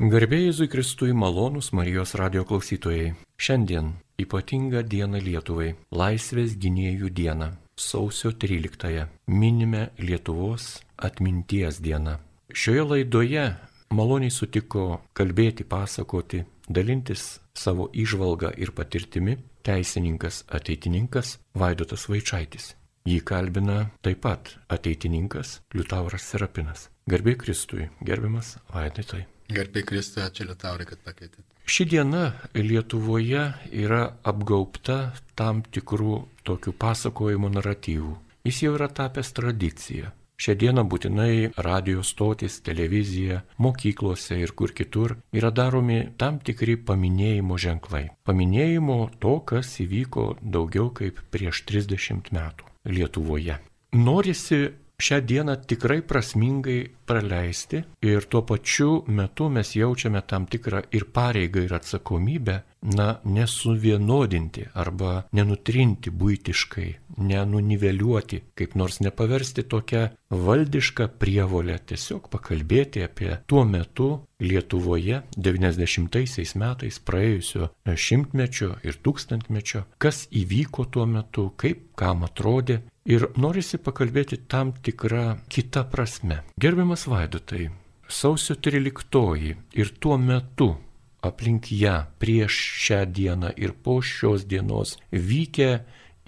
Garbėjai Jėzui Kristui malonus Marijos radio klausytojai. Šiandien ypatinga diena Lietuvai - Laisvės gynėjų diena - sausio 13-ąją. Minime Lietuvos atminties dieną. Šioje laidoje maloniai sutiko kalbėti, pasakoti, dalintis savo išvalgą ir patirtimi teisininkas ateitininkas Vaidotas Vaičaitis. Jį kalbina taip pat ateitininkas Liutauras Serapinas. Garbė Kristui, gerbiamas Vaidotai. Garbė Kristui, ačiū Liutaurai, kad pakeitėte. Ši diena Lietuvoje yra apgaubta tam tikrų tokių pasakojimų naratyvų. Jis jau yra tapęs tradicija. Šią dieną būtinai radio stotis, televizija, mokyklose ir kur kitur yra daromi tam tikri paminėjimo ženklai. Paminėjimo to, kas įvyko daugiau kaip prieš 30 metų Lietuvoje. Norisi šią dieną tikrai prasmingai praleisti ir tuo pačiu metu mes jaučiame tam tikrą ir pareigą ir atsakomybę, na, nesuvienodinti arba nenutrinti būtiškai, nenuniveliuoti, kaip nors nepaversti tokią valdišką prievolę, tiesiog pakalbėti apie tuo metu Lietuvoje 90 metais praėjusio šimtmečio ir tūkstantmečio, kas įvyko tuo metu, kaip kam atrodė Ir norisi pakalbėti tam tikrą kitą prasme. Gerbiamas Vaidotai, sausio 13 ir tuo metu aplink ją prieš šią dieną ir po šios dienos vykę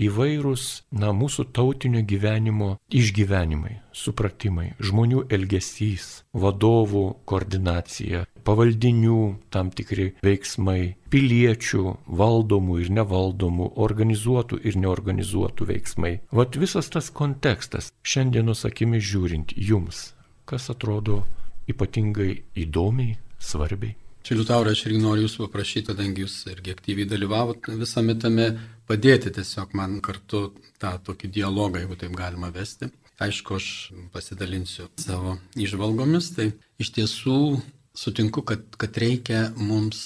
įvairūs, na, mūsų tautinio gyvenimo išgyvenimai, supratimai, žmonių elgesys, vadovų koordinacija, pavaldinių tam tikri veiksmai, piliečių valdomų ir nevaldomų, organizuotų ir neorganizuotų veiksmai. Vat visas tas kontekstas, šiandienos akimi žiūrint, jums, kas atrodo ypatingai įdomiai, svarbiai. Čia Liutaurai, aš irgi noriu jūsų paprašyti, kadangi jūs irgi aktyviai dalyvavot visame tame, padėti tiesiog man kartu tą tokį dialogą, jeigu taip galima vesti. Aišku, aš pasidalinsiu savo išvalgomis. Tai iš tiesų sutinku, kad, kad reikia mums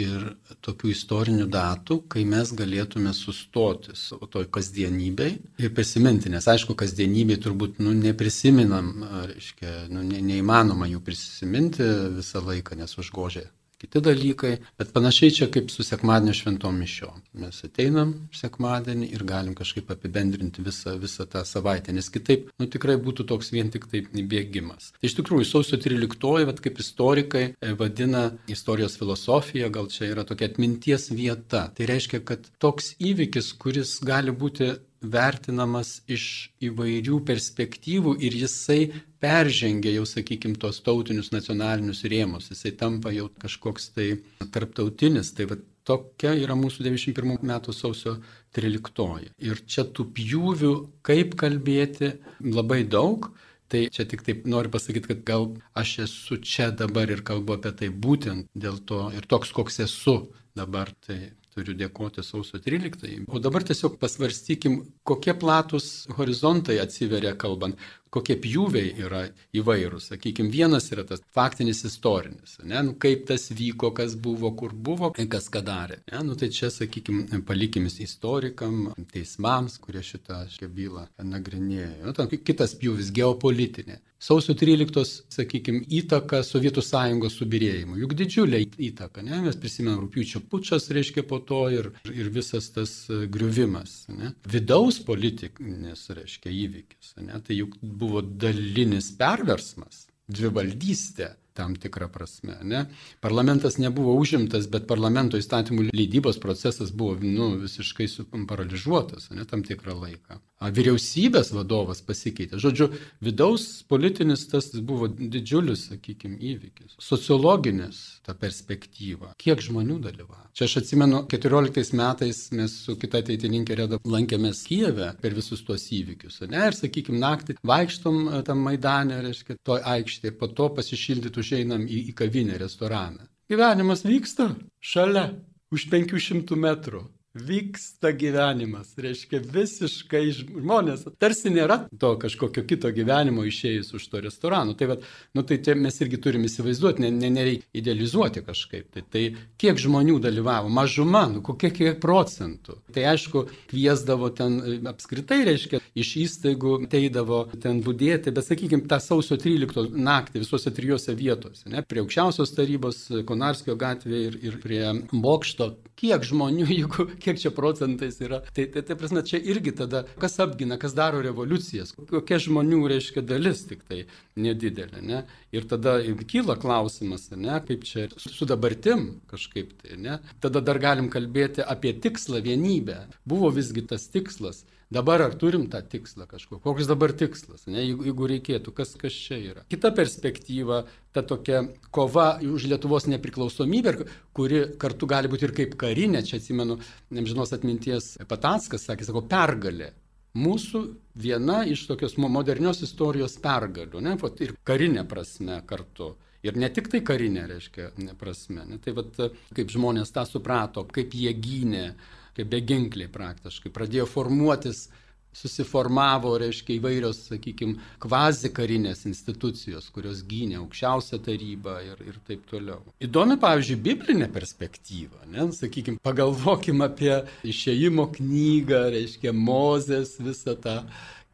ir tokių istorinių datų, kai mes galėtume sustoti savo toj kasdienybei ir prisiminti, nes aišku, kasdienybei turbūt nu, neprisiminam, reiškia, nu, ne, neįmanoma jų prisiminti visą laiką, nes užgožė kiti dalykai, bet panašiai čia kaip su sekmadienio šventom mišio. Mes ateinam sekmadienį ir galim kažkaip apibendrinti visą, visą tą savaitę, nes kitaip, nu tikrai būtų toks vien tik taip bėgimas. Tai iš tikrųjų, sausio 13, vat, kaip istorikai e, vadina istorijos filosofija, gal čia yra tokia atminties vieta. Tai reiškia, kad toks įvykis, kuris gali būti vertinamas iš įvairių perspektyvų ir jisai peržengia jau, sakykime, tos tautinius nacionalinius rėmus, jisai tampa jau kažkoks tai tarptautinis. Tai va, tokia yra mūsų 91 metų sausio 13. Ir čia tų pjūvių, kaip kalbėti, labai daug. Tai čia tik taip noriu pasakyti, kad gal aš esu čia dabar ir kalbu apie tai būtent dėl to ir toks, koks esu dabar. Tai turiu dėkoti sausio 13. O dabar tiesiog pasvarstykim, kokie platus horizontai atsiveria kalbant, kokie pjūviai yra įvairūs. Sakykime, vienas yra tas faktinis istorinis, ne, nu, kaip tas vyko, kas buvo, kur buvo, kas ką darė. Ne, nu, tai čia, sakykime, palikimis istorikam, teismams, kurie šitą bylą nagrinėjo. Nu, tam, kitas pjūvis - geopolitinė sausio 13, sakykime, įtaka Sovietų sąjungos subirėjimui. Juk didžiulė įtaka, ne? mes prisimenam rūpiučio pučas, reiškia po to ir, ir visas tas e, griuvimas. Ne? Vidaus politinis, reiškia, įvykis. Ne? Tai juk buvo dalinis perversmas, dvivaldystė tam tikrą prasme. Ne? Parlamentas nebuvo užimtas, bet parlamento įstatymų leidybos procesas buvo nu, visiškai paralyžiuotas ne, tam tikrą laiką. Vyriausybės vadovas pasikeitė. Žodžiu, vidaus politinis tas buvo didžiulis, sakykime, įvykis. Sociologinis ta perspektyva. Kiek žmonių dalyvavo. Čia aš atsimenu, 14 metais mes su kita ateitininkė Reda lankėmės Kijeve per visus tuos įvykius. Ne? Ir, sakykime, naktį vaikštom e, tam Maidanė, reiškia, toj aikštėje, po to pasišildyti užeinam į, į kavinę, restoraną. Gyvenimas vyksta šalia, už 500 metrų. Vyksta gyvenimas, reiškia visiškai žmonės, tarsi nėra to kažkokio kito gyvenimo išėjus už to restorano. Tai, vat, nu, tai čia mes irgi turim įsivaizduoti, ne, ne, nereikia idealizuoti kažkaip. Tai, tai kiek žmonių dalyvavo, mažuma, nu, kokie kiek procentų. Tai aišku, kviesdavo ten apskritai, reiškia, iš įstaigų ateidavo ten būdėti, bet sakykime, tą sausio 13 naktį visose trijose vietose, ne, prie aukščiausios tarybos, Konarskio gatvėje ir, ir prie bokšto, kiek žmonių, jeigu kiek čia procentais yra. Tai, tai, tai prasme, čia irgi tada, kas apgina, kas daro revoliucijas, kokia žmonių reiškia dalis tik tai nedidelė. Ne? Ir tada kyla klausimas, ne, kaip čia su dabartim kažkaip tai. Ne? Tada dar galim kalbėti apie tikslą vienybę. Buvo visgi tas tikslas Dabar ar turim tą tikslą kažko? Koks dabar tikslas, ne, jeigu, jeigu reikėtų, kas, kas čia yra? Kita perspektyva, ta tokia kova už Lietuvos nepriklausomybę, kuri kartu gali būti ir kaip karinė, čia atsimenu, nemžinos atminties Patatskas sakė, sako, pergalė. Mūsų viena iš tokios modernios istorijos pergalių, ne, ir karinė prasme kartu. Ir ne tik tai karinė, reiškia, prasme. Ne, tai vat, kaip žmonės tą suprato, kaip jie gynė kaip beginkliai praktiškai. Pradėjo formuotis, susiformavo, reiškia, įvairios, sakykime, kvazi karinės institucijos, kurios gynė aukščiausią tarybą ir, ir taip toliau. Įdomi, pavyzdžiui, biblinė perspektyva, ne? sakykime, pagalvokim apie išėjimo knygą, reiškia, Mozės visą tą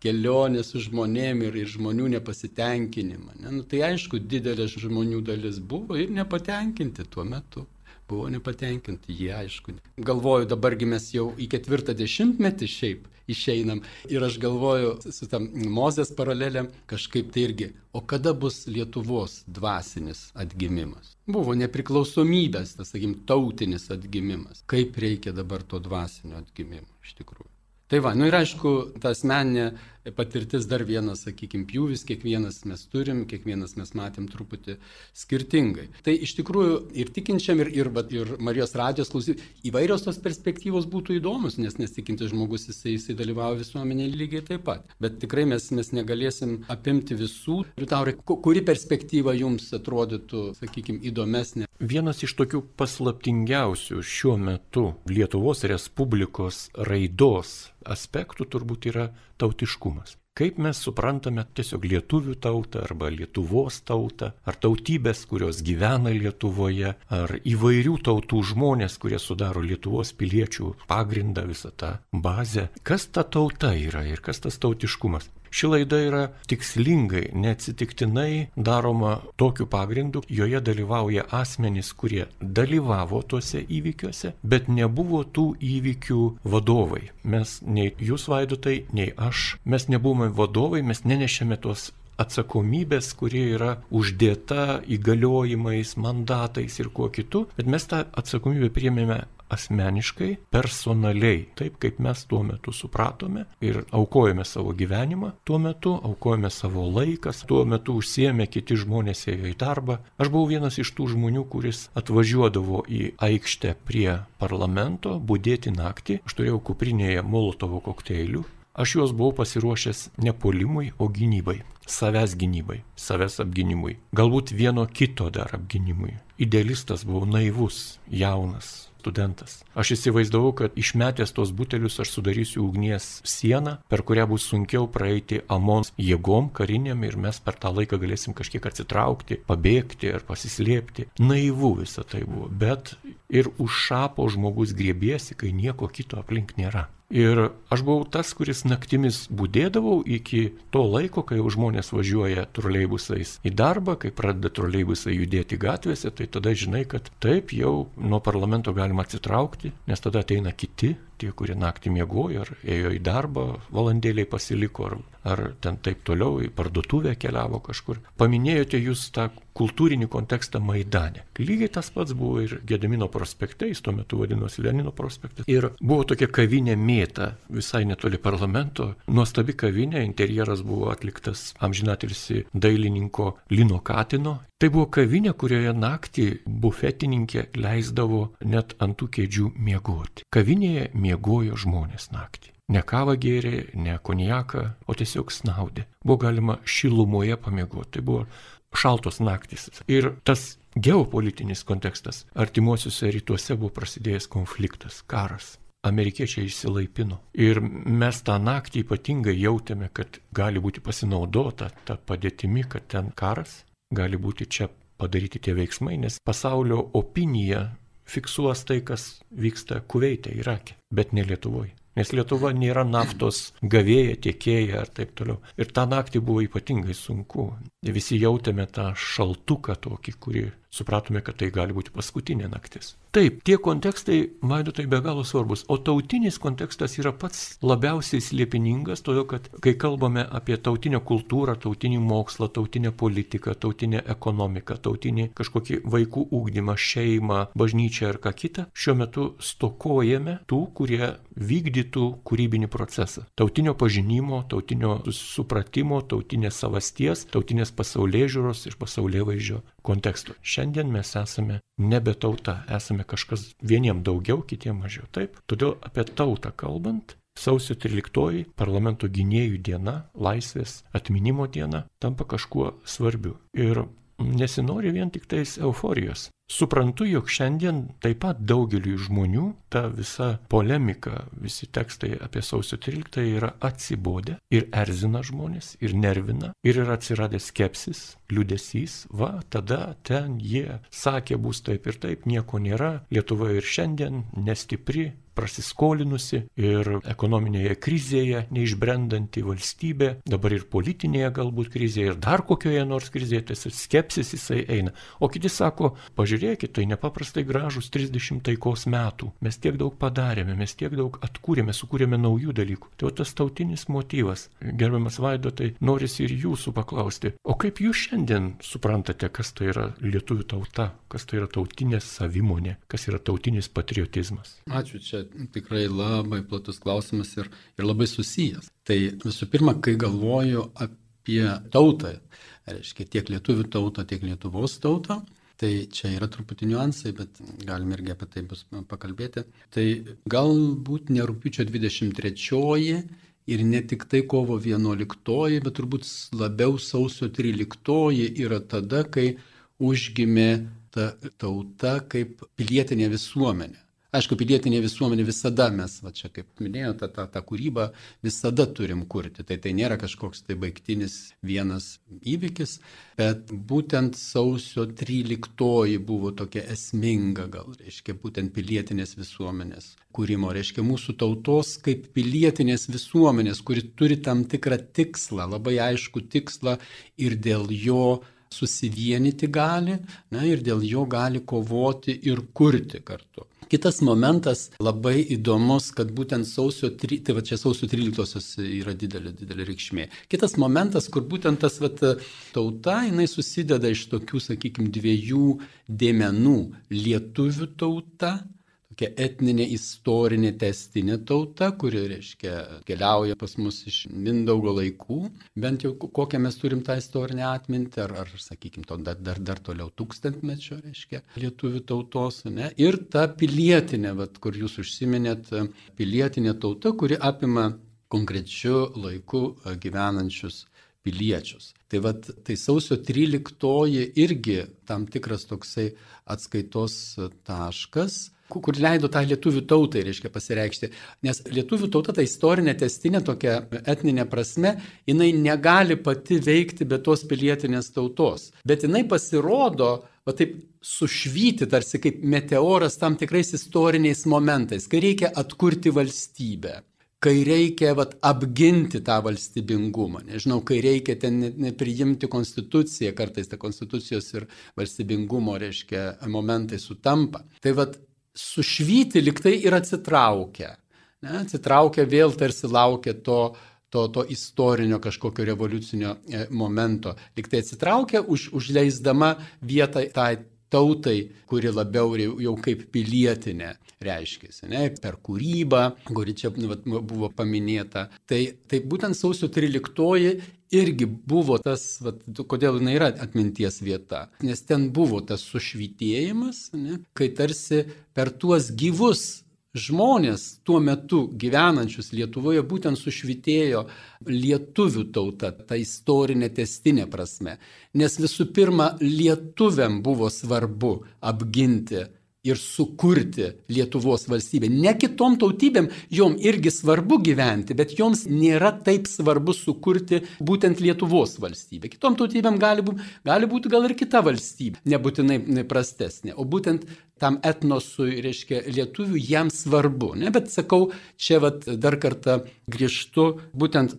kelionę su žmonėm ir, ir žmonių nepasitenkinimą. Ne? Nu, tai aišku, didelė žmonių dalis buvo ir nepatenkinti tuo metu buvo nepatenkinti, jie aišku. Galvoju, dabargi mes jau į ketvirtą dešimtmetį šiaip išeinam ir aš galvoju su tam Mozės paralelė kažkaip tai irgi, o kada bus Lietuvos dvasinis atgimimas? Buvo nepriklausomybės, tas, sakykim, tautinis atgimimas. Kaip reikia dabar to dvasinio atgimimo iš tikrųjų? Tai va, nu ir aišku, ta asmeninė patirtis dar vienas, sakykime, pjūvis, kiekvienas mes turim, kiekvienas mes matėm truputį skirtingai. Tai iš tikrųjų ir tikinčiam, ir, ir, ir Marijos radijos klausyti, įvairios tos perspektyvos būtų įdomus, nes nestikintis žmogus jisai, jisai dalyvauja visuomenėje lygiai taip pat. Bet tikrai mes, mes negalėsim apimti visų. Tau, kuri perspektyva jums atrodytų, sakykime, įdomesnė? Vienas iš tokių paslaptingiausių šiuo metu Lietuvos Respublikos raidos aspektų turbūt yra tautiškumas. Kaip mes suprantame tiesiog lietuvių tautą arba Lietuvos tautą, ar tautybės, kurios gyvena Lietuvoje, ar įvairių tautų žmonės, kurie sudaro Lietuvos piliečių pagrindą, visą tą bazę. Kas ta tauta yra ir kas tas tautiškumas? Ši laida yra tikslingai, neatsitiktinai daroma tokiu pagrindu, joje dalyvauja asmenys, kurie dalyvavo tuose įvykiuose, bet nebuvo tų įvykių vadovai. Mes nei jūs vaidotai, nei aš, mes nebuvome vadovai, mes nenešėme tos atsakomybės, kurie yra uždėta įgaliojimais, mandatais ir kuo kitu, bet mes tą atsakomybę priėmėme asmeniškai, personaliai, taip kaip mes tuo metu supratome ir aukojame savo gyvenimą, tuo metu aukojame savo laikas, tuo metu užsiemė kiti žmonės ėjo į darbą. Aš buvau vienas iš tų žmonių, kuris atvažiuodavo į aikštę prie parlamento, būdėti naktį. Aš turėjau kuprinėje Molotovo kokteilių. Aš juos buvau pasiruošęs ne polimui, o gynybai. Savęs gynybai, savęs apginimui. Galbūt vieno kito dar apginimui. Idealistas buvau naivus, jaunas, studentas. Aš įsivaizdavau, kad išmetęs tos butelius aš sudarysiu ugnies sieną, per kurią bus sunkiau praeiti amons jėgom kariniam ir mes per tą laiką galėsim kažkiek atsitraukti, pabėgti ar pasislėpti. Naivu visą tai buvo, bet ir už šapo žmogus grėbėsi, kai nieko kito aplink nėra. Ir aš buvau tas, kuris naktimis būdėdavau iki to laiko, kai jau žmonės važiuoja troleibusais į darbą, kai pradeda troleibusai judėti gatvėse, tai tada žinai, kad taip jau nuo parlamento galima atsitraukti, nes tada ateina kiti, tie, kurie naktį miegojo ar ėjo į darbą, valandėliai pasiliko, ar, ar ten taip toliau į parduotuvę keliavo kažkur. Paminėjote jūs tą kultūrinį kontekstą Maidane. Lygiai tas pats buvo ir Gedemino prospekte, jis tuo metu vadinosi Lenino prospektas. Ir buvo tokia kavinė mėta visai netoli parlamento. Nuostabi kavinė, interjeras buvo atliktas amžinatilsi dailininko Lino Katino. Tai buvo kavinė, kurioje naktį bufetininkė leisdavo net ant tų kėdžių miegoti. Kavinėje miegojo žmonės naktį. Ne kavą gėrė, ne konjaką, o tiesiog snaudė. Buvo galima šilumoje pamiegoti. Tai buvo šaltos naktys. Ir tas geopolitinis kontekstas. Artimuosiuose rytuose buvo prasidėjęs konfliktas, karas. amerikiečiai išsilaipino. Ir mes tą naktį ypatingai jautėme, kad gali būti pasinaudota ta padėtimi, kad ten karas, gali būti čia padaryti tie veiksmai, nes pasaulio opinija fiksuos tai, kas vyksta Kuveitė, Irake, bet ne Lietuvoje. Nes Lietuva nėra naftos gavėja, tiekėja ir taip toliau. Ir tą naktį buvo ypatingai sunku. Visi jautėme tą šaltuką tokį, kurį supratome, kad tai gali būti paskutinė naktis. Taip, tie kontekstai, vaidotai, be galo svarbus, o tautinis kontekstas yra pats labiausiai slėpiningas, todėl kad kai kalbame apie tautinę kultūrą, tautinį mokslą, tautinę politiką, tautinę ekonomiką, tautinį kažkokį vaikų ūkdymą, šeimą, bažnyčią ar ką kitą, šiuo metu stokojame tų, kurie vykdytų kūrybinį procesą. Tautinio pažinimo, tautinio supratimo, tautinės savasties, tautinės pasaulė žiūros ir pasaulė vaizdžio konteksto. Šiandien mes esame nebe tauta, esame kažkas vieniem daugiau, kitiem mažiau. Taip, todėl apie tautą kalbant, sausio 13 parlamento gynėjų diena, laisvės atminimo diena tampa kažkuo svarbiu. Ir nesinori vien tik tais euforijos. Suprantu, jog šiandien taip pat daugeliu žmonių ta visa polemika, visi tekstai apie sausio 13 yra atsibodę ir erzina žmonės, ir nervina, ir yra atsiradęs skepsis, liudesys, va, tada ten jie sakė bus taip ir taip, nieko nėra, Lietuva ir šiandien nestipri, prasiskolinusi ir ekonominėje krizėje neišbrendanti valstybė, dabar ir politinėje galbūt krizėje, ir dar kokioje nors krizėje, tas skepsis jisai eina. O kiti sako, pažiūrėkit, tai nepaprastai gražus 30 taikos metų, mes tiek daug padarėme, mes tiek daug atkūrėme, sukūrėme naujų dalykų. Tai o tas tautinis motyvas, gerbiamas Vaido, tai norisi ir jūsų paklausti, o kaip jūs šiandien suprantate, kas tai yra lietuvių tauta, kas tai yra tautinė savimonė, kas yra tautinis patriotizmas? Ačiū, čia tikrai labai platus klausimas ir, ir labai susijęs. Tai visų pirma, kai galvoju apie tautą, reiškia tiek lietuvių tautą, tiek lietuvos tautą, Tai čia yra truputį niuansai, bet galim irgi apie tai bus pakalbėti. Tai galbūt ne rūpiučio 23 ir ne tik tai kovo 11, bet turbūt labiau sausio 13 yra tada, kai užgimė ta tauta kaip pilietinė visuomenė. Aišku, pilietinė visuomenė visada mes, va čia kaip minėjau, tą, tą, tą kūrybą visada turim kurti. Tai tai nėra kažkoks tai baigtinis vienas įvykis, bet būtent sausio 13 buvo tokia esminga, gal reiškia, būtent pilietinės visuomenės kūrimo, reiškia mūsų tautos kaip pilietinės visuomenės, kuri turi tam tikrą tikslą, labai aišku tikslą ir dėl jo susivienyti gali, na ir dėl jo gali kovoti ir kurti kartu. Kitas momentas labai įdomus, kad būtent sausio, tai va čia sausio 13-osios yra didelė, didelė reikšmė. Kitas momentas, kur būtent tas vat, tauta, jinai susideda iš tokių, sakykime, dviejų dėmenų - lietuvių tauta tokia etninė, istorinė, testinė tauta, kuri, reiškia, keliauja pas mus iš Mindaugo laikų, bent jau kokią mes turim tą istorinę atmintį, ar, ar sakykime, to dar, dar, dar toliau tūkstantmečio, reiškia, lietuvių tautos, ne? ir ta pilietinė, vat, kur jūs užsiminėt, pilietinė tauta, kuri apima konkrečiu laiku gyvenančius piliečius. Tai vad, tai sausio 13 irgi tam tikras toksai atskaitos taškas, kur leido tą lietuvių tautai, reiškia, pasireikšti. Nes lietuvių tauta, ta istorinė testinė tokia etninė prasme, jinai negali pati veikti be tos pilietinės tautos. Bet jinai pasirodo, va taip sušvyti tarsi kaip meteoras tam tikrais istoriniais momentais, kai reikia atkurti valstybę kai reikia vat, apginti tą valstybingumą. Nežinau, kai reikia ten nepriimti konstituciją, kartais ta konstitucijos ir valstybingumo, reiškia, momentai sutampa. Tai vat sušvyti liktai ir atsitraukia. Ne? Atsitraukia vėl tarsi laukia to, to, to istorinio kažkokio revoliucinio e, momento. Liktai atsitraukia, už, užleisdama vietą tai tautai, kuri labiau jau kaip pilietinė reiškiasi, ne, per kūrybą, kuri čia nu, vat, buvo paminėta. Tai, tai būtent sausio 13 irgi buvo tas, vat, kodėl jinai yra atminties vieta, nes ten buvo tas sušvitėjimas, ne, kai tarsi per tuos gyvus žmonės tuo metu gyvenančius Lietuvoje būtent sušvitėjo lietuvių tauta, ta istorinė testinė prasme. Nes visų pirma, lietuviam buvo svarbu apginti ir sukurti Lietuvos valstybę. Ne kitom tautybėm, jom irgi svarbu gyventi, bet joms nėra taip svarbu sukurti būtent Lietuvos valstybę. Kitom tautybėm gali, bū, gali būti gal ir kita valstybė, nebūtinai prastesnė, o būtent tam etnosui, reiškia, lietuvių jam svarbu. Ne? Bet sakau, čia vat, dar kartą grįžtu, būtent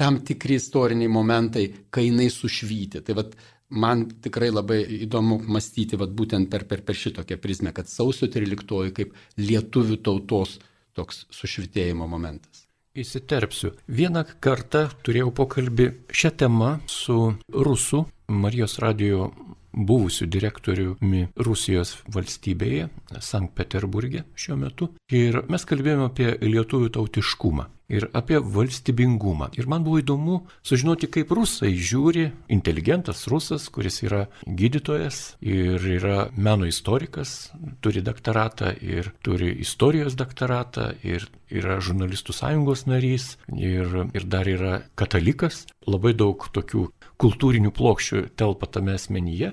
tam tikri istoriniai momentai, kai jinai sušvyti. Tai vat, man tikrai labai įdomu mąstyti vat, būtent per, per, per šitokią prizmę, kad sausio 13 kaip lietuvių tautos toks sušvitėjimo momentas. Įsiterpsiu. Vieną kartą turėjau pokalbį šią temą su rusų Marijos radio buvusiu direktoriumi Rusijos valstybėje, Sankt Peterburgė šiuo metu. Ir mes kalbėjome apie lietuvių tautiškumą ir apie valstybingumą. Ir man buvo įdomu sužinoti, kaip rusai žiūri, inteligentas rusas, kuris yra gydytojas ir yra meno istorikas, turi doktoratą ir turi istorijos doktoratą ir yra žurnalistų sąjungos narys ir, ir dar yra katalikas. Labai daug tokių kultūrinių plokščių telpa tame asmenyje.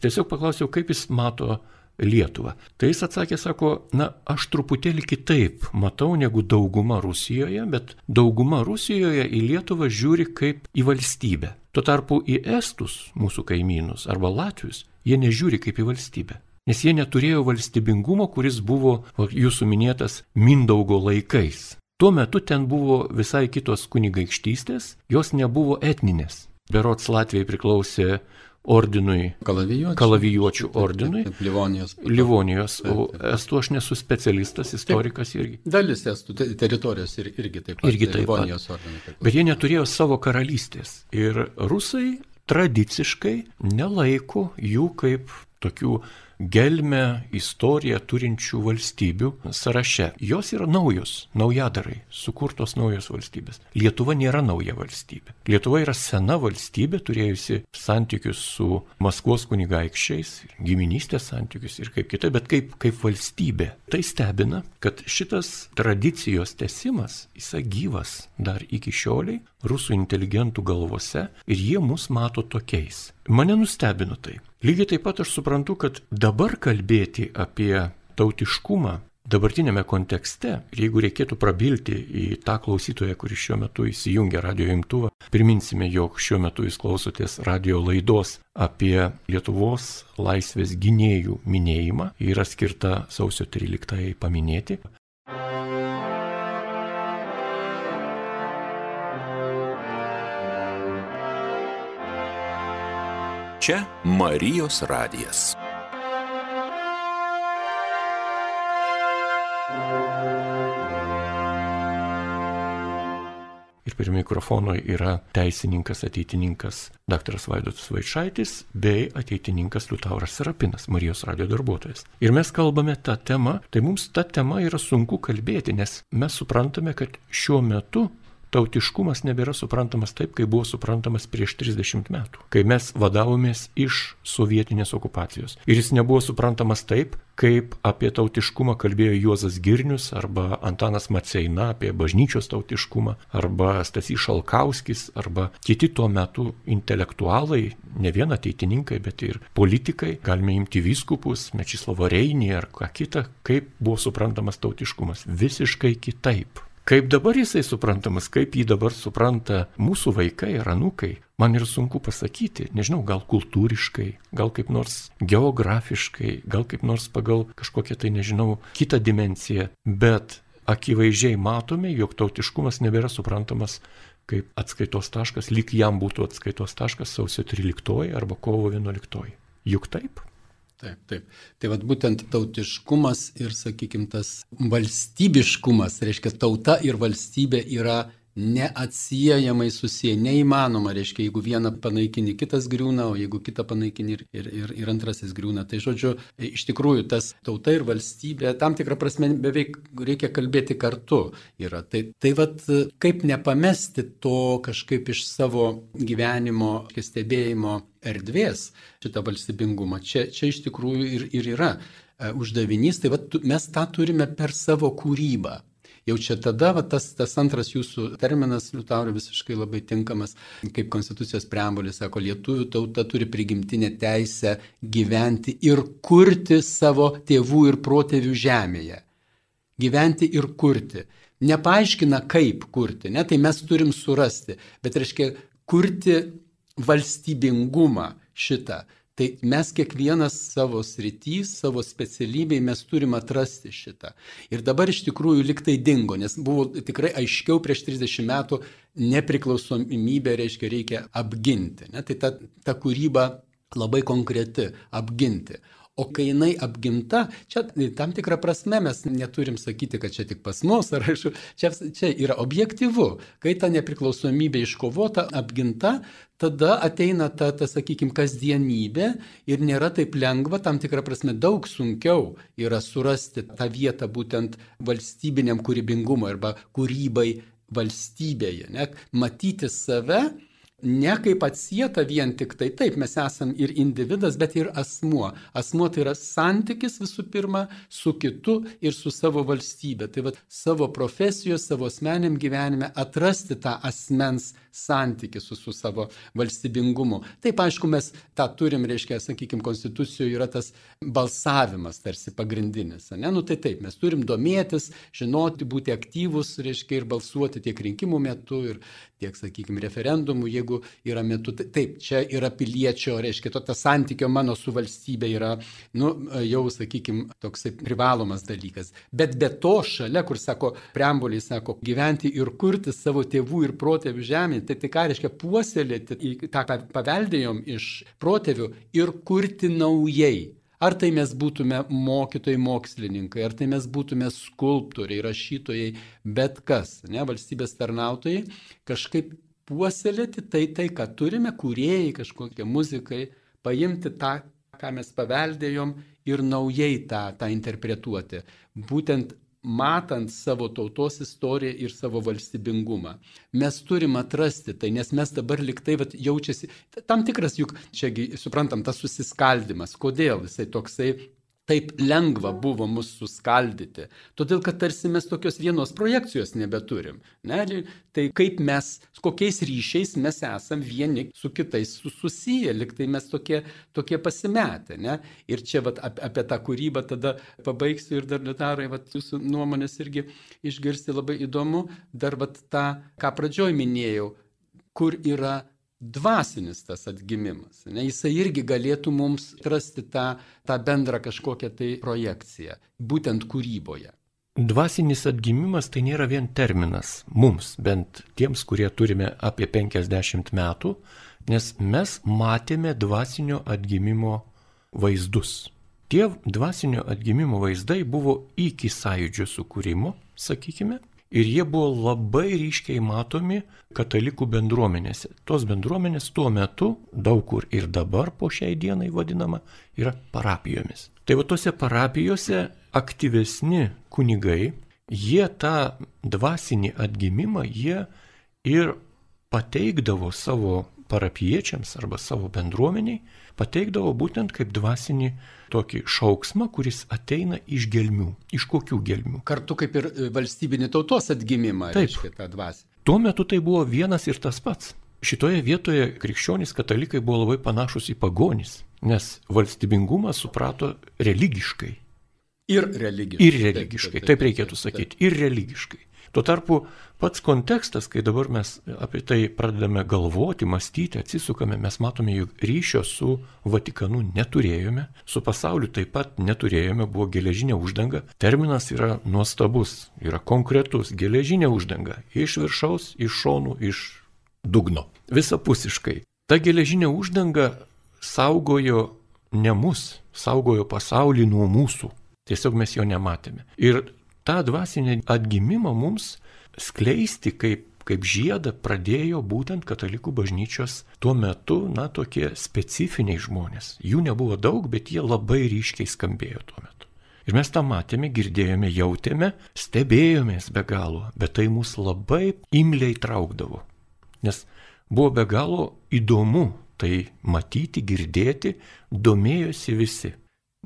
Tiesiog paklausiau, kaip jis mato Lietuvą. Tai jis atsakė, sako, na, aš truputėlį kitaip matau negu dauguma Rusijoje, bet dauguma Rusijoje į Lietuvą žiūri kaip į valstybę. Tuo tarpu į Estus, mūsų kaimynus, arba Latvius, jie nežiūri kaip į valstybę. Nes jie neturėjo valstybingumo, kuris buvo jūsų minėtas Mindaugo laikais. Tuo metu ten buvo visai kitos kunigaikštystės, jos nebuvo etninės. Berots Latvijai priklausė ordinui. Kalavijuočių. Kalavijuočių ordinui. Taip, taip, Livonijos. Livonijos. O estų aš nesu specialistas, istorikas irgi. Dalis estų teritorijos ir, irgi taip pat. Irgi taip pat. Livonijos ordinui. Bet jie neturėjo savo karalystės. Ir rusai tradiciškai nelaiko jų kaip tokių gelmę istoriją turinčių valstybių sąraše. Jos yra naujos, naujadarai, sukurtos naujos valstybės. Lietuva nėra nauja valstybė. Lietuva yra sena valstybė, turėjusi santykius su Maskvos kunigaikščiais, giminystės santykius ir kaip kitai, bet kaip, kaip valstybė. Tai stebina, kad šitas tradicijos tesimas, jisai gyvas dar iki šioliai rusų inteligentų galvose ir jie mus mato tokiais. Mane nustebino tai. Lygiai taip pat aš suprantu, kad dabar kalbėti apie tautiškumą dabartinėme kontekste, jeigu reikėtų prabilti į tą klausytoją, kuris šiuo metu įsijungia radio imtuvą, priminsime, jog šiuo metu jūs klausotės radio laidos apie Lietuvos laisvės gynėjų minėjimą, yra skirta sausio 13 paminėti. Čia Marijos radijas. Ir prie mikrofono yra teisininkas, ateitininkas dr. Vaidotas Vaičaitis bei ateitininkas Liutauras Serapinas, Marijos radio darbuotojas. Ir mes kalbame tą temą, tai mums tą temą yra sunku kalbėti, nes mes suprantame, kad šiuo metu tautiškumas nebėra suprantamas taip, kaip buvo suprantamas prieš 30 metų, kai mes vadavomės iš sovietinės okupacijos. Ir jis nebuvo suprantamas taip, kaip apie tautiškumą kalbėjo Juozas Girnius arba Antanas Maceina apie bažnyčios tautiškumą arba Stasys Šalkauskis arba kiti tuo metu intelektualai, ne vien ateitininkai, bet ir politikai, galime imti vyskupus, Mečislavą Reinį ar ką kitą, kaip buvo suprantamas tautiškumas. Visiškai kitaip. Kaip dabar jisai suprantamas, kaip jį dabar supranta mūsų vaikai ar anūkai, man yra sunku pasakyti, nežinau, gal kultūriškai, gal kaip nors geografiškai, gal kaip nors pagal kažkokią tai, nežinau, kitą dimenciją, bet akivaizdžiai matome, jog tautiškumas nebėra suprantamas kaip atskaitos taškas, lyg jam būtų atskaitos taškas sausio 13 arba kovo 11. Juk taip? Taip, taip. Tai vad būtent tautiškumas ir, sakykime, tas valstybiškumas, reiškia, tauta ir valstybė yra neatsiejamai susiję, neįmanoma, reiškia, jeigu vieną panaikini, kitas griūna, o jeigu kitą panaikini ir, ir, ir, ir antrasis griūna. Tai žodžiu, iš tikrųjų tas tauta ir valstybė, tam tikrą prasme beveik reikia kalbėti kartu yra. Tai, tai vad, kaip nepamesti to kažkaip iš savo gyvenimo, stebėjimo erdvės šitą valstybingumą. Čia, čia iš tikrųjų ir, ir yra e, uždavinys, tai vat, mes tą turime per savo kūrybą jau čia tada va, tas, tas antras jūsų terminas, Liutaurio, visiškai labai tinkamas, kaip Konstitucijos preambulė sako, lietuvių tauta turi prigimtinę teisę gyventi ir kurti savo tėvų ir protėvių žemėje. Gyventi ir kurti. Nepaaiškina, kaip kurti, ne, tai mes turim surasti, bet reiškia kurti valstybingumą šitą. Tai mes kiekvienas savo srity, savo specialybėj mes turim atrasti šitą. Ir dabar iš tikrųjų liktai dingo, nes buvo tikrai aiškiau prieš 30 metų nepriklausomybę, reiškia, reikia apginti. Ne? Tai ta, ta kūryba labai konkreti - apginti. O kai jinai apginta, čia tam tikrą prasme mes neturim sakyti, kad čia tik pas mus, ar aš, čia, čia yra objektivu. Kai ta nepriklausomybė iškovota, apginta, tada ateina ta, ta sakykime, kasdienybė ir nėra taip lengva, tam tikrą prasme daug sunkiau yra surasti tą vietą būtent valstybiniam kūrybingumui arba kūrybai valstybėje. Ne? Matyti save ne kaip atsieta vien tik tai, taip, mes esam ir individas, bet ir asmuo. Asmuo tai yra santykis visų pirma su kitu ir su savo valstybė. Tai vad savo profesijos, savo asmeniam gyvenime atrasti tą asmens santykį su, su savo valstybingumu. Taip, aišku, mes tą turim, reiškia, sakykime, konstitucijoje yra tas balsavimas tarsi pagrindinis. Ne? Nu tai taip, mes turim domėtis, žinoti, būti aktyvus, reiškia, ir balsuoti tiek rinkimų metu, ir tiek, sakykime, referendumų, jeigu yra metu. Taip, čia yra piliečio, reiškia, to tas santykio mano su valstybė yra, nu, jau, sakykime, toksai privalomas dalykas. Bet be to šalia, kur sako, preambuliai sako, gyventi ir kurti savo tėvų ir protėvių žemė, tai, tai ką reiškia puoselėti tą, ką paveldėjom iš protėvių ir kurti naujai. Ar tai mes būtume mokytojai, mokslininkai, ar tai mes būtume skulptoriai, rašytojai, bet kas, ne, valstybės tarnautojai, kažkaip puoselėti tai, tai, ką turime, kuriejai, kažkokie muzikai, paimti tą, ką mes paveldėjom ir naujai tą, tą interpretuoti. Būtent matant savo tautos istoriją ir savo valstybingumą. Mes turim atrasti tai, nes mes dabar liktai vat, jaučiasi, tam tikras juk, čiagi suprantam, tas susiskaldimas, kodėl jisai toksai taip lengva buvo mus suskaldyti. Todėl, kad tarsi mes tokios vienos projekcijos nebeturim. Ne? Tai kaip mes, kokiais ryšiais mes esam vieni su kitais susiję, liktai mes tokie, tokie pasimetę. Ne? Ir čia vat, apie tą kūrybą tada pabaigsiu ir dar litarai, vat, jūsų nuomonės irgi išgirsti labai įdomu. Dar vat, tą, ką pradžioj minėjau, kur yra dvasinis tas atgimimas. Ne? Jisai irgi galėtų mums rasti tą, tą bendrą kažkokią tai projekciją, būtent kūryboje. Dvasinis atgimimas tai nėra vien terminas mums, bent tiems, kurie turime apie 50 metų, nes mes matėme dvasinio atgimimo vaizdus. Tie dvasinio atgimimo vaizdai buvo iki sąjūdžio sukūrimo, sakykime, ir jie buvo labai ryškiai matomi katalikų bendruomenėse. Tos bendruomenės tuo metu, daug kur ir dabar po šiai dienai vadinama, yra parapijomis. Tai va tose parapijose aktyvesni kunigai, jie tą dvasinį atgimimą, jie ir pateikdavo savo parapiečiams arba savo bendruomeniai, pateikdavo būtent kaip dvasinį tokį šauksmą, kuris ateina iš gelmių. Iš kokių gelmių? Kartu kaip ir e, valstybinį tautos atgimimą. Taip, reiškia, tą dvasį. Tuo metu tai buvo vienas ir tas pats. Šitoje vietoje krikščionys katalikai buvo labai panašus į pagonys, nes valstybingumą suprato religiškai. Ir religiškai. Ir religiškai, taip, taip, taip reikėtų sakyti, ir religiškai. Tuo tarpu pats kontekstas, kai dabar mes apie tai pradedame galvoti, mąstyti, atsisukame, mes matome, jog ryšio su Vatikanu neturėjome, su pasauliu taip pat neturėjome, buvo geležinė uždanga. Terminas yra nuostabus, yra konkretus, geležinė uždanga. Iš viršaus, iš šonų, iš dugno. Visapusiškai. Ta geležinė uždanga saugojo ne mus, saugojo pasaulį nuo mūsų. Tiesiog mes jo nematėme. Ir tą dvasinį atgimimą mums skleisti kaip, kaip žiedą pradėjo būtent katalikų bažnyčios tuo metu, na, tokie specifiniai žmonės. Jų nebuvo daug, bet jie labai ryškiai skambėjo tuo metu. Ir mes tą matėme, girdėjome, jautėme, stebėjomės be galo, bet tai mus labai imliai traukdavo. Nes buvo be galo įdomu tai matyti, girdėti, domėjosi visi.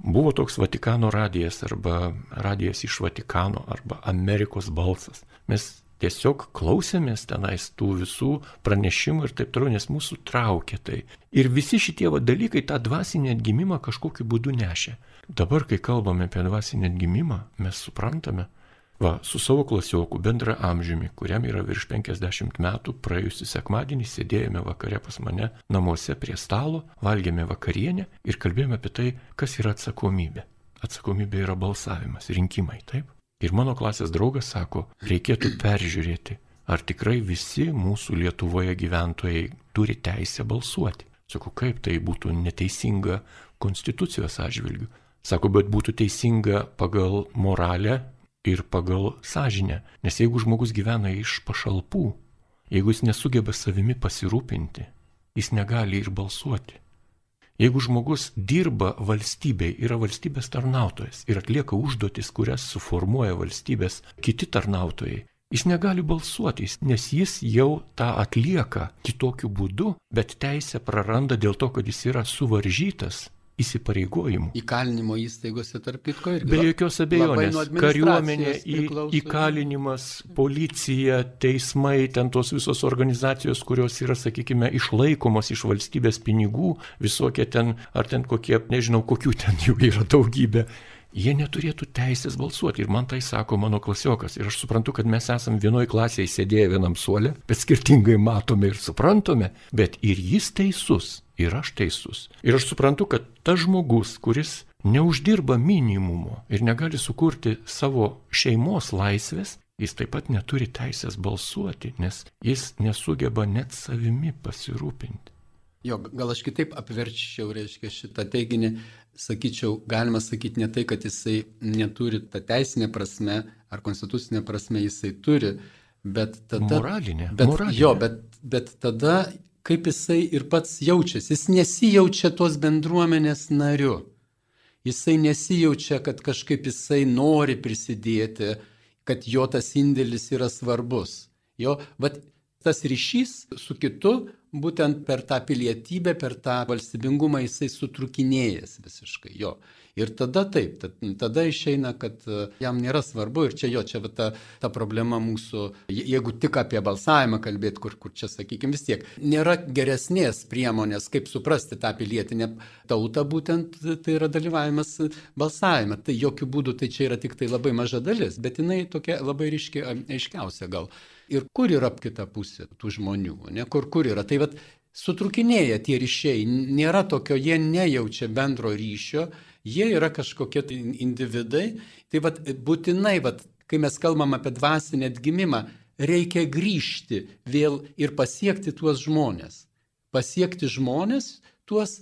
Buvo toks Vatikano radijas arba radijas iš Vatikano arba Amerikos balsas. Mes tiesiog klausėmės tenais tų visų pranešimų ir taip toliau, nes mūsų traukė tai. Ir visi šitie va, dalykai tą dvasinį atgimimą kažkokiu būdu nešė. Dabar, kai kalbame apie dvasinį atgimimą, mes suprantame, va, su savo klasioku bendra amžiumi, kuriam yra virš 50 metų, praėjusį sekmadienį sėdėjome vakare pas mane namuose prie stalo, valgėme vakarienę ir kalbėjome apie tai, kas yra atsakomybė. Atsakomybė yra balsavimas, rinkimai, taip? Ir mano klasės draugas sako, reikėtų peržiūrėti, ar tikrai visi mūsų Lietuvoje gyventojai turi teisę balsuoti. Sako, kaip tai būtų neteisinga konstitucijos atžvilgių. Sako, bet būtų teisinga pagal moralę ir pagal sąžinę. Nes jeigu žmogus gyvena iš pašalpų, jeigu jis nesugeba savimi pasirūpinti, jis negali ir balsuoti. Jeigu žmogus dirba valstybei, yra valstybės tarnautojas ir atlieka užduotis, kurias suformuoja valstybės kiti tarnautojai, jis negali balsuoti, nes jis jau tą atlieka kitokiu būdu, bet teisę praranda dėl to, kad jis yra suvaržytas įsipareigojimų. Įkalinimo įstaigose, tarp kitko, irgi. Be jokios abejonės. Kariuomenė, į, įkalinimas, policija, teismai, ten tos visos organizacijos, kurios yra, sakykime, išlaikomos iš valstybės pinigų, visokie ten, ar ten kokie, nežinau, kokių ten jų yra daugybė jie neturėtų teisės balsuoti. Ir man tai sako mano klasiokas. Ir aš suprantu, kad mes esame vienoje klasėje sėdėję vienam suolė, bet skirtingai matome ir suprantame. Bet ir jis teisus, ir aš teisus. Ir aš suprantu, kad tas žmogus, kuris neuždirba minimumo ir negali sukurti savo šeimos laisvės, jis taip pat neturi teisės balsuoti, nes jis nesugeba net savimi pasirūpinti. Jo, gal aš kitaip apverčiau, reiškia, šitą teiginį, sakyčiau, galima sakyti ne tai, kad jisai neturi tą teisinę prasme ar konstitucinę prasme jisai turi, bet tada... Moralinė. Bet, moralinė. Jo, bet, bet tada kaip jisai ir pats jaučiasi, jis nesijaučia tos bendruomenės nariu. Jisai nesijaučia, kad kažkaip jisai nori prisidėti, kad jo tas indėlis yra svarbus. Jo, bet tas ryšys su kitu būtent per tą pilietybę, per tą valstybingumą jisai sutrukinėjęs visiškai jo. Ir tada taip, tada išeina, kad e, jam nėra svarbu ir čia jo, čia ta, ta problema mūsų, jeigu tik apie balsavimą kalbėti, kur, kur čia, sakykime, vis tiek, nėra geresnės priemonės, kaip suprasti tą pilietinę tautą, būtent tai yra dalyvavimas balsavime. Tai jokių būdų tai čia yra tik tai labai maža dalis, bet jinai tokia labai ryški, aiškiausia gal ir kur yra kita pusė tų žmonių, ne, kur, kur yra. Tai vad sutrukinėja tie ryšiai, nėra tokio, jie nejaučia bendro ryšio, jie yra kažkokie tai individai. Tai vad būtinai, vad, kai mes kalbam apie dvasinį atgimimą, reikia grįžti vėl ir pasiekti tuos žmonės. Pasiekti žmonės tuos,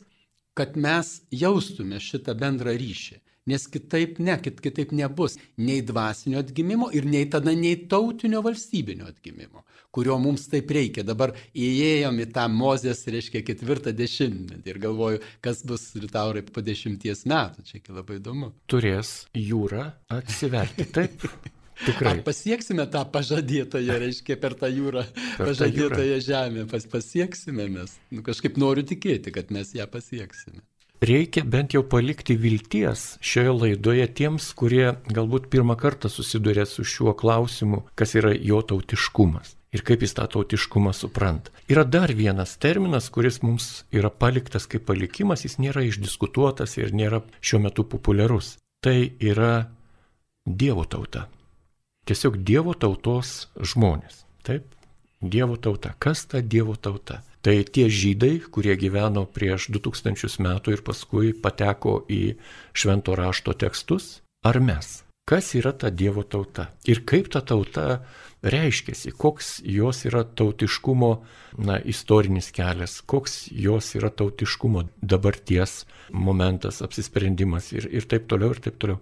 kad mes jaustume šitą bendrą ryšį nes kitaip ne, kit, kitaip nebus nei dvasinio atgimimo ir nei tada nei tautinio valstybinio atgimimo, kurio mums taip reikia. Dabar įėjom į tą Mozės, reiškia, ketvirtą dešimtmetį ir galvoju, kas bus Liutaurai po dešimties metų, čia labai įdomu. Turės jūrą atsiverti, taip. Tikrai. Ar pasieksime tą pažadėtąją, reiškia, per tą jūrą, per pažadėtąją jūrą. žemę, pas, pasieksime mes. Nu, kažkaip noriu tikėti, kad mes ją pasieksime reikia bent jau palikti vilties šioje laidoje tiems, kurie galbūt pirmą kartą susiduria su šiuo klausimu, kas yra jo tautiškumas ir kaip jis tą tautiškumą supranta. Yra dar vienas terminas, kuris mums yra paliktas kaip palikimas, jis nėra išdiskutuotas ir nėra šiuo metu populiarus. Tai yra Dievo tauta. Tiesiog Dievo tautos žmonės. Taip, Dievo tauta. Kas ta Dievo tauta? Tai tie žydai, kurie gyveno prieš 2000 metų ir paskui pateko į švento rašto tekstus, ar mes? Kas yra ta Dievo tauta? Ir kaip ta tauta reiškiasi, koks jos yra tautiškumo na, istorinis kelias, koks jos yra tautiškumo dabarties momentas, apsisprendimas ir, ir taip toliau, ir taip toliau.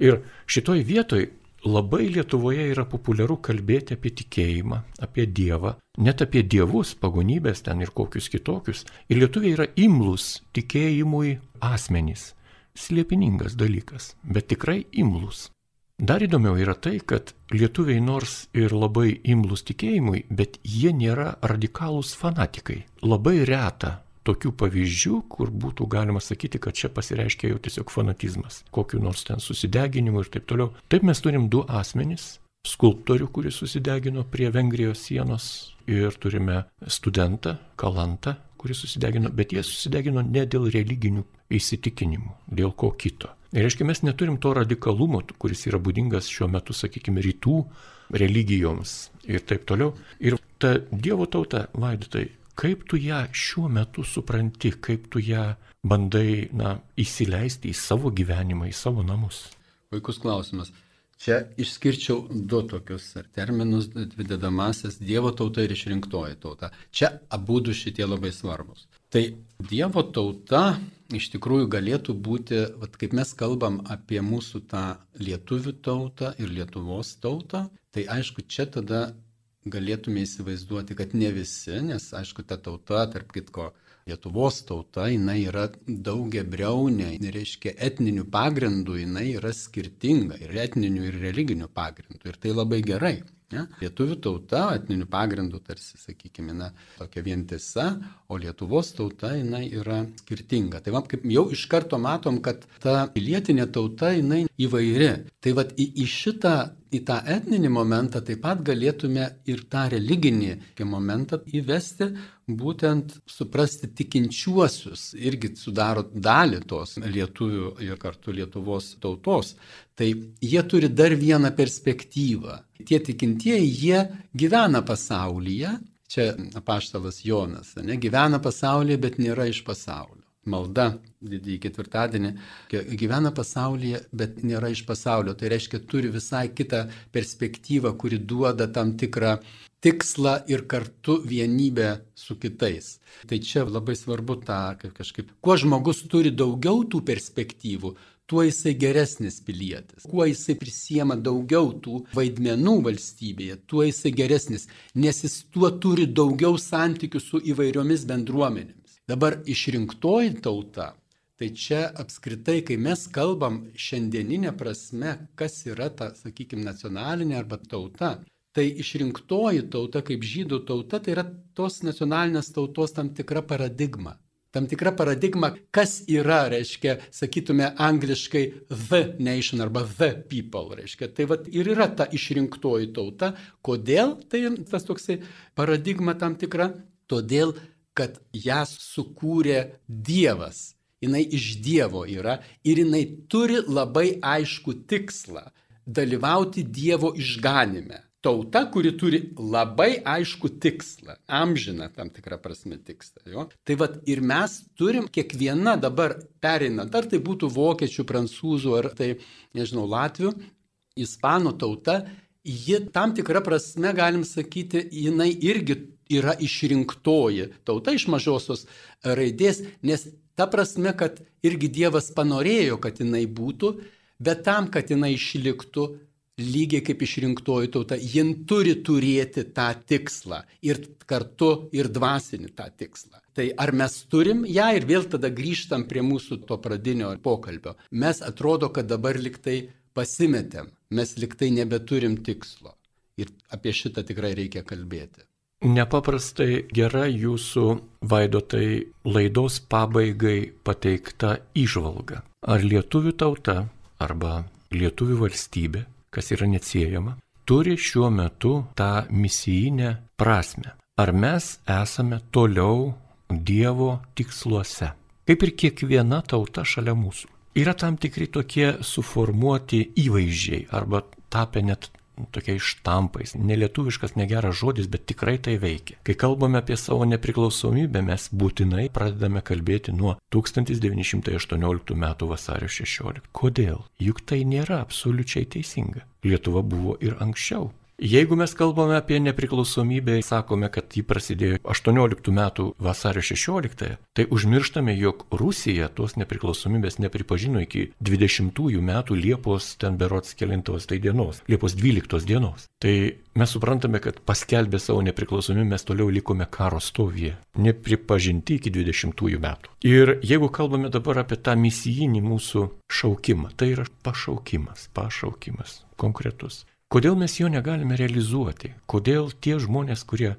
Ir šitoj vietoj labai Lietuvoje yra populiaru kalbėti apie tikėjimą, apie Dievą, net apie dievus, pagonybės ten ir kokius kitokius. Ir lietuviai yra imlus tikėjimui asmenys. Slėpiningas dalykas, bet tikrai imlus. Dar įdomiau yra tai, kad lietuviai nors ir labai imlus tikėjimui, bet jie nėra radikalūs fanatikai. Labai reta tokių pavyzdžių, kur būtų galima sakyti, kad čia pasireiškia jau tiesiog fanatizmas, kokiu nors ten susideginimu ir taip toliau. Taip mes turim du asmenys - skulptorių, kuris susidegino prie Vengrijos sienos ir turime studentą, kalantą, kuris susidegino, bet jie susidegino ne dėl religinių įsitikinimų, dėl ko kito. Ir reiškia, mes neturim to radikalumo, kuris yra būdingas šiuo metu, sakykime, rytų religijoms ir taip toliau. Ir ta Dievo tauta, vaidotai, Kaip tu ją šiuo metu supranti, kaip tu ją bandai na, įsileisti į savo gyvenimą, į savo namus? Vaikus klausimas. Čia išskirčiau du tokius terminus, dvi dedamasias - Dievo tauta ir išrinktoji tauta. Čia abu du šitie labai svarbus. Tai Dievo tauta iš tikrųjų galėtų būti, vat, kaip mes kalbam apie mūsų tą lietuvių tautą ir Lietuvos tautą, tai aišku, čia tada galėtume įsivaizduoti, kad ne visi, nes aišku, ta tauta, tarp kitko, Lietuvos tauta, jinai yra daugia breunė, reiškia etninių pagrindų, jinai yra skirtinga ir etninių, ir religinių pagrindų. Ir tai labai gerai. Ne? Lietuvių tauta etninių pagrindų tarsi, sakykime, na, tokia vientisa, o Lietuvos tauta jinai yra skirtinga. Tai va, kaip jau iš karto matom, kad ta pilietinė tauta jinai įvairi. Tai va, į, į šitą į tą etninį momentą taip pat galėtume ir tą religinį momentą įvesti, būtent suprasti tikinčiuosius, irgi sudaro dalį tos lietuvių ir kartu Lietuvos tautos. Tai jie turi dar vieną perspektyvą. Tie tikintieji, jie gyvena pasaulyje, čia apaštalas Jonas, ne, gyvena pasaulyje, bet nėra iš pasaulio malda didįjį ketvirtadienį, gyvena pasaulyje, bet nėra iš pasaulio. Tai reiškia, turi visai kitą perspektyvą, kuri duoda tam tikrą tikslą ir kartu vienybę su kitais. Tai čia labai svarbu tą kažkaip. Kuo žmogus turi daugiau tų perspektyvų, tuo jisai geresnis pilietis. Kuo jisai prisiema daugiau tų vaidmenų valstybėje, tuo jisai geresnis, nes jis tuo turi daugiau santykių su įvairiomis bendruomenėmis. Dabar išrinktoji tauta, tai čia apskritai, kai mes kalbam šiandieninė prasme, kas yra ta, sakykime, nacionalinė arba tauta, tai išrinktoji tauta kaip žydų tauta, tai yra tos nacionalinės tautos tam tikra paradigma. Tam tikra paradigma, kas yra, reiškia, sakytume angliškai the nation arba the people, reiškia. Tai vat ir yra ta išrinktoji tauta. Kodėl? Tai tas toksai paradigma tam tikra. Todėl, kad ją sukūrė Dievas. Jis iš Dievo yra ir jinai turi labai aišku tikslą - dalyvauti Dievo išganime. Tauta, kuri turi labai aišku tikslą, amžiną tam tikrą prasme tikslą. Jo? Tai vad ir mes turim kiekviena dabar pereinant, ar tai būtų vokiečių, prancūzų, ar tai, nežinau, latvių, ispanų tauta, ji tam tikrą prasme, galim sakyti, jinai irgi yra išrinktoji tauta iš mažosios raidės, nes ta prasme, kad irgi Dievas panorėjo, kad jinai būtų, bet tam, kad jinai išliktų, lygiai kaip išrinktoji tauta, jin turi turėti tą tikslą ir kartu ir dvasinį tą tikslą. Tai ar mes turim ją ir vėl tada grįžtam prie mūsų to pradinio pokalbio. Mes atrodo, kad dabar liktai pasimetėm, mes liktai nebeturim tikslo. Ir apie šitą tikrai reikia kalbėti. Nepaprastai gera jūsų vaidotai laidos pabaigai pateikta išvalga. Ar lietuvių tauta arba lietuvių valstybė, kas yra neatsiejama, turi šiuo metu tą misijinę prasme? Ar mes esame toliau Dievo tiksluose? Kaip ir kiekviena tauta šalia mūsų. Yra tam tikri tokie suformuoti įvaizdžiai arba tapę net tokiais štampais. Nelietuviškas negeras žodis, bet tikrai tai veikia. Kai kalbame apie savo nepriklausomybę, mes būtinai pradedame kalbėti nuo 1918 m. vasario 16. Kodėl? Juk tai nėra absoliučiai teisinga. Lietuva buvo ir anksčiau. Jeigu mes kalbame apie nepriklausomybę, sakome, kad ji prasidėjo 18 metų vasario 16, tai užmirštame, jog Rusija tos nepriklausomybės nepripažino iki 20 metų Liepos ten berots kelintos tai dienos, Liepos 12 dienos. Tai mes suprantame, kad paskelbę savo nepriklausomybę mes toliau likome karo stovyje, nepripažinti iki 20 metų. Ir jeigu kalbame dabar apie tą misijinį mūsų šaukimą, tai yra pašaukimas, pašaukimas konkretus. Kodėl mes jo negalime realizuoti? Kodėl tie žmonės, kurie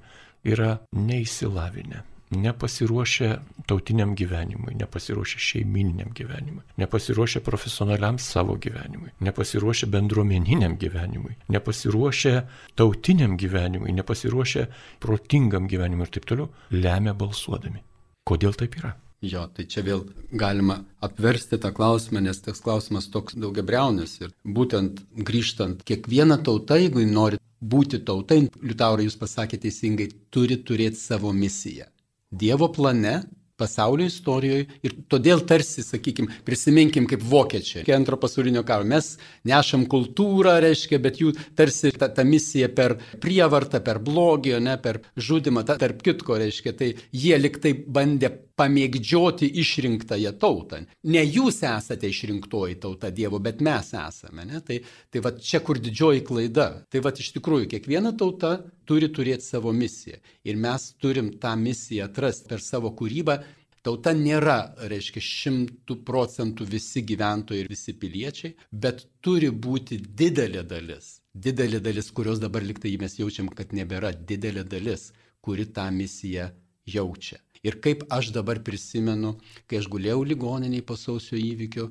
yra neįsilavinę, nepasiruošę tautiniam gyvenimui, nepasiruošę šeimininiam gyvenimui, nepasiruošę profesionaliam savo gyvenimui, nepasiruošę bendruomeniniam gyvenimui, nepasiruošę tautiniam gyvenimui, nepasiruošę protingam gyvenimui ir taip toliau, lemia balsuodami. Kodėl taip yra? Jo, tai čia vėl galima apversti tą klausimą, nes tas klausimas toks daugiabriaunis. Ir būtent grįžtant, kiekviena tauta, jeigu nori būti tautai, Liutaurai jūs pasakėte teisingai, turi turėti savo misiją. Dievo plane pasaulio istorijoje ir todėl tarsi, sakykime, prisiminkim kaip vokiečiai. Antro pasaulinio karo mes nešam kultūrą, reiškia, bet jų tarsi ta, ta misija per prievartą, per blogį, ne per žudimą, ta, tarp kitko, reiškia, tai jie liktai bandė pamėgdžioti išrinktąją tautą. Ne jūs esate išrinktoji tauta Dievo, bet mes esame. Ne? Tai, tai va čia kur didžioji klaida. Tai va iš tikrųjų kiekviena tauta turi turėti savo misiją. Ir mes turim tą misiją atrasti per savo kūrybą. Tauta nėra, reiškia, šimtų procentų visi gyventojai ir visi piliečiai, bet turi būti didelė dalis. Didelė dalis, kurios dabar liktai mes jaučiam, kad nebėra didelė dalis, kuri tą misiją jaučia. Ir kaip aš dabar prisimenu, kai aš guliau ligoniniai po sausio įvykio,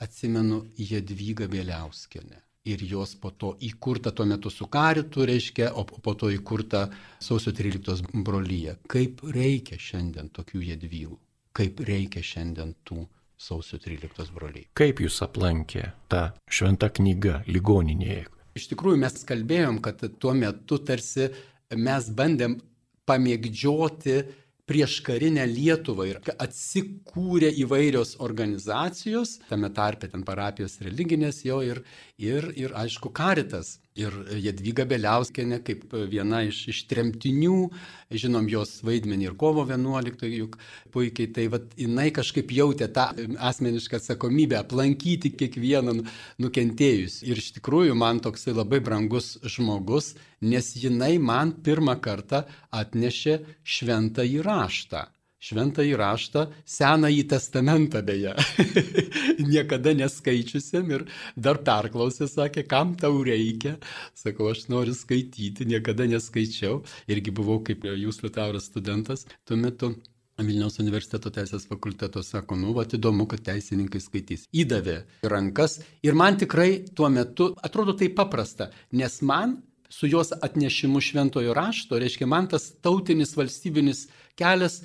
atsimenu Jadvygą Vėliauskenę. Ir jos po to įkurta tuo metu su karitu, reiškia, o po to įkurta sausio 13 brolyje. Kaip reikia šiandien tokių Jadvygų? Kaip reikia šiandien tų sausio 13 broliai? Kaip jūs aplankė ta šventa knyga ligoninėje? Iš tikrųjų mes kalbėjom, kad tuo metu tarsi mes bandėm pamėgdžioti prieš karinę Lietuvą ir atsikūrė įvairios organizacijos, tame tarpe ten parapijos religinės jo ir, ir, ir aišku, karitas. Ir Jadvyga Beliauskenė kaip viena iš, iš tremtinių, žinom jos vaidmenį ir kovo 11, juk puikiai, tai vad jinai kažkaip jautė tą asmenišką atsakomybę aplankyti kiekvieną nu, nukentėjus. Ir iš tikrųjų man toksai labai brangus žmogus, nes jinai man pirmą kartą atnešė šventą įraštą šventą įraštą, senąjį testamentą beje, niekada neskaičiusiam ir dar perklausė, sakė, kam tau reikia. Sakau, aš noriu skaityti, niekada neskaičiau. Irgi buvau kaip jūs, Liutauras, studentas tuo metu. Vilniaus universiteto teisės fakulteto sako, nu, va, įdomu, kad teisininkai skaitys. Įdavė rankas ir man tikrai tuo metu atrodo tai paprasta, nes man su jos atnešimu šventojo rašto, reiškia, man tas tautinis valstybinis kelias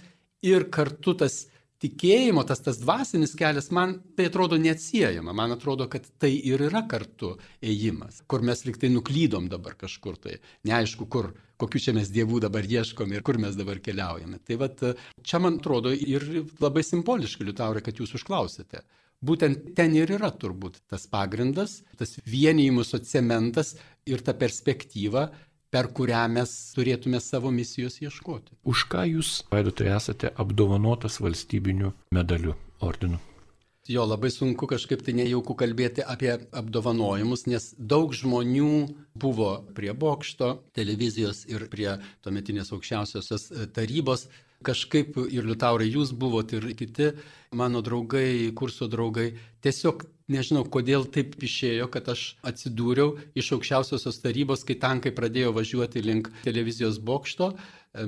ir kartu tas tikėjimo, tas, tas dvasinis kelias, man tai atrodo neatsiejama. Man atrodo, kad tai ir yra kartu ėjimas, kur mes liktai nuklydom dabar kažkur tai. Neaišku, kur, kokiu čia mes dievų dabar ieškom ir kur mes dabar keliaujame. Tai vad, čia man atrodo ir labai simboliškai, Liutaurai, kad jūs užklausėte. Būtent ten ir yra turbūt tas pagrindas, tas vienijimus cementas ir ta perspektyva, per kurią mes turėtume savo misijos ieškoti. Už ką jūs, vaidotai, esate apdovanotas valstybiniu medaliu ordinu? Jo, labai sunku kažkaip tai nejaukų kalbėti apie apdovanojimus, nes daug žmonių buvo prie bokšto televizijos ir prie tuometinės aukščiausiosios tarybos kažkaip ir Liutaurai jūs buvot ir kiti mano draugai, kurso draugai, tiesiog nežinau, kodėl taip išėjo, kad aš atsidūriau iš aukščiausiosios tarybos, kai tankai pradėjo važiuoti link televizijos bokšto.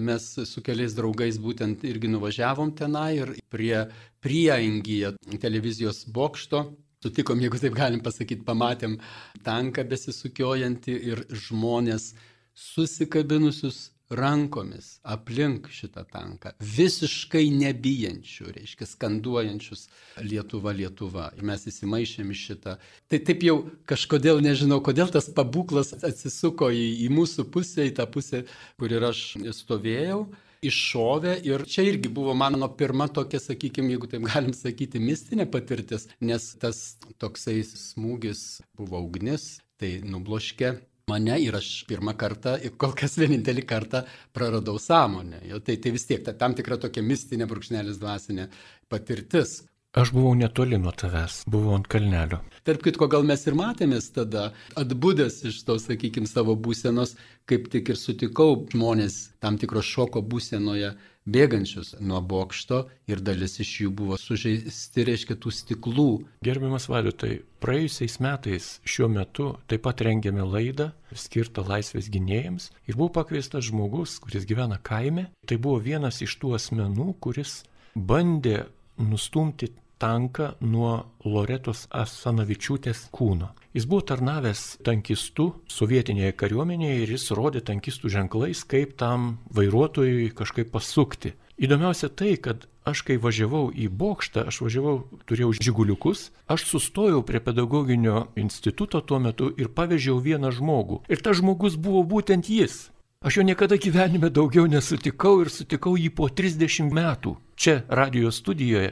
Mes su keliais draugais būtent irgi nuvažiavom tenai ir prie prieangyje televizijos bokšto sutikom, jeigu taip galim pasakyti, pamatėm tanką besisukiojantį ir žmonės susikabinusius rankomis aplink šitą tanką, visiškai nebijančių, reiškia, skanduojančius Lietuva, Lietuva. Ir mes įsimaišėm į šitą. Tai taip jau kažkodėl nežinau, kodėl tas pabuklas atsisuko į, į mūsų pusę, į tą pusę, kur ir aš stovėjau iššovė ir čia irgi buvo mano pirma tokia, sakykime, jeigu taip galim sakyti, mistinė patirtis, nes tas toksai smūgis buvo ugnis, tai nubloškė mane ir aš pirmą kartą, ir kol kas vienintelį kartą praradau sąmonę. Jo, tai, tai vis tiek ta, tam tikra tokia mistinė brūkšnelis dvasinė patirtis. Aš buvau netoli nuo tavęs, buvau ant kalnelio. Tarp kitko, gal mes ir matėmės tada, atbūdęs iš to, sakykime, savo būsenos, kaip tik ir sutikau žmonės tam tikro šoko būsenoje bėgančius nuo bokšto ir dalis iš jų buvo sužeisti, reiškia, tų stiklų. Gerbiamas Valiutai, praėjusiais metais šiuo metu taip pat rengėme laidą skirtą laisvės gynėjams ir buvo pakviestas žmogus, kuris gyvena kaime. Tai buvo vienas iš tų asmenų, kuris bandė nustumti tanką nuo Loretos Asanavičiūtės kūno. Jis buvo tarnavęs tankistų sovietinėje kariuomenėje ir jis rodė tankistų ženklais, kaip tam vairuotojui kažkaip pasukti. Įdomiausia tai, kad aš kai važiavau į bokštą, aš važiavau, turėjau žiguliukus, aš sustojau prie pedagoginio instituto tuo metu ir pavežiau vieną žmogų. Ir tas žmogus buvo būtent jis. Aš jo niekada gyvenime daugiau nesutikau ir sutikau jį po 30 metų čia radio studijoje,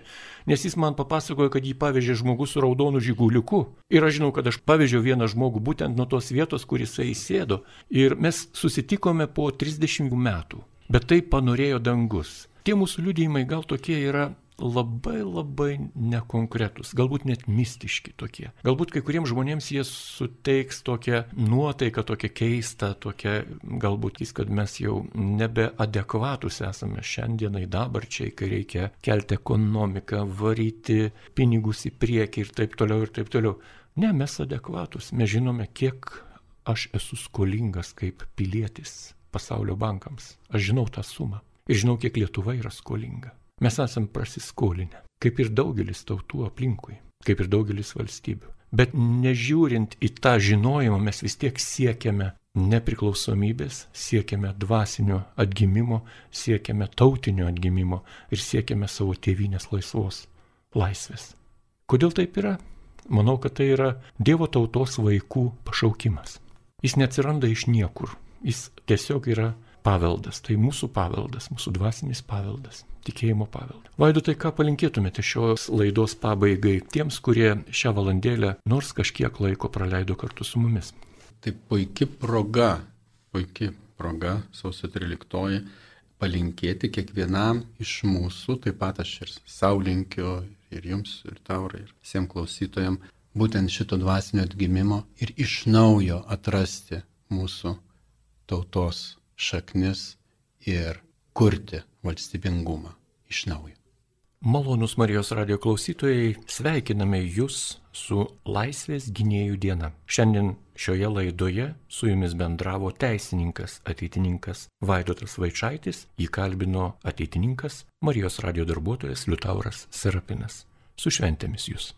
nes jis man papasakojo, kad jį pavežė žmogus su raudonu žiguliuku. Ir aš žinau, kad aš pavežiau vieną žmogų būtent nuo tos vietos, kur jisai įsėdo. Ir mes susitikome po 30 metų. Bet tai panorėjo dangus. Tie mūsų liudijimai gal tokie yra labai labai nekonkretus, galbūt net mistiški tokie. Galbūt kai kuriems žmonėms jie suteiks tokią nuotaiką, tokią keistą, tokią galbūt jis, kad mes jau nebeadekvatus esame šiandienai dabarčiai, kai reikia kelti ekonomiką, varyti pinigus į priekį ir taip toliau ir taip toliau. Ne, mes adekvatus, mes žinome, kiek aš esu skolingas kaip pilietis pasaulio bankams. Aš žinau tą sumą ir žinau, kiek Lietuva yra skolinga. Mes esam prasiskolinę, kaip ir daugelis tautų aplinkui, kaip ir daugelis valstybių. Bet nežiūrint į tą žinojimą, mes vis tiek siekiame nepriklausomybės, siekiame dvasinio atgimimo, siekiame tautinio atgimimo ir siekiame savo tėvynės laisvos laisvės. Kodėl taip yra? Manau, kad tai yra Dievo tautos vaikų pašaukimas. Jis neatsiranda iš niekur. Jis tiesiog yra paveldas. Tai mūsų paveldas, mūsų dvasinis paveldas tikėjimo paveldą. Vaidu, tai ką palinkėtumėte šios laidos pabaigai tiems, kurie šią valandėlę nors kažkiek laiko praleido kartu su mumis? Tai puikia proga, puikia proga, sausio 13 palinkėti kiekvienam iš mūsų, taip pat aš ir savo linkiu, ir jums, ir taurai, ir visiems klausytojams, būtent šito dvasinio atgimimo ir iš naujo atrasti mūsų tautos šaknis ir kurti valstybingumą iš naujo. Malonus Marijos radio klausytojai, sveikiname Jūs su Laisvės gynėjų diena. Šiandien šioje laidoje su Jumis bendravo teisininkas, ateitininkas Vaidotas Vaičaitis, jį kalbino ateitininkas Marijos radio darbuotojas Liutauras Serapinas. Su šventėmis Jūs.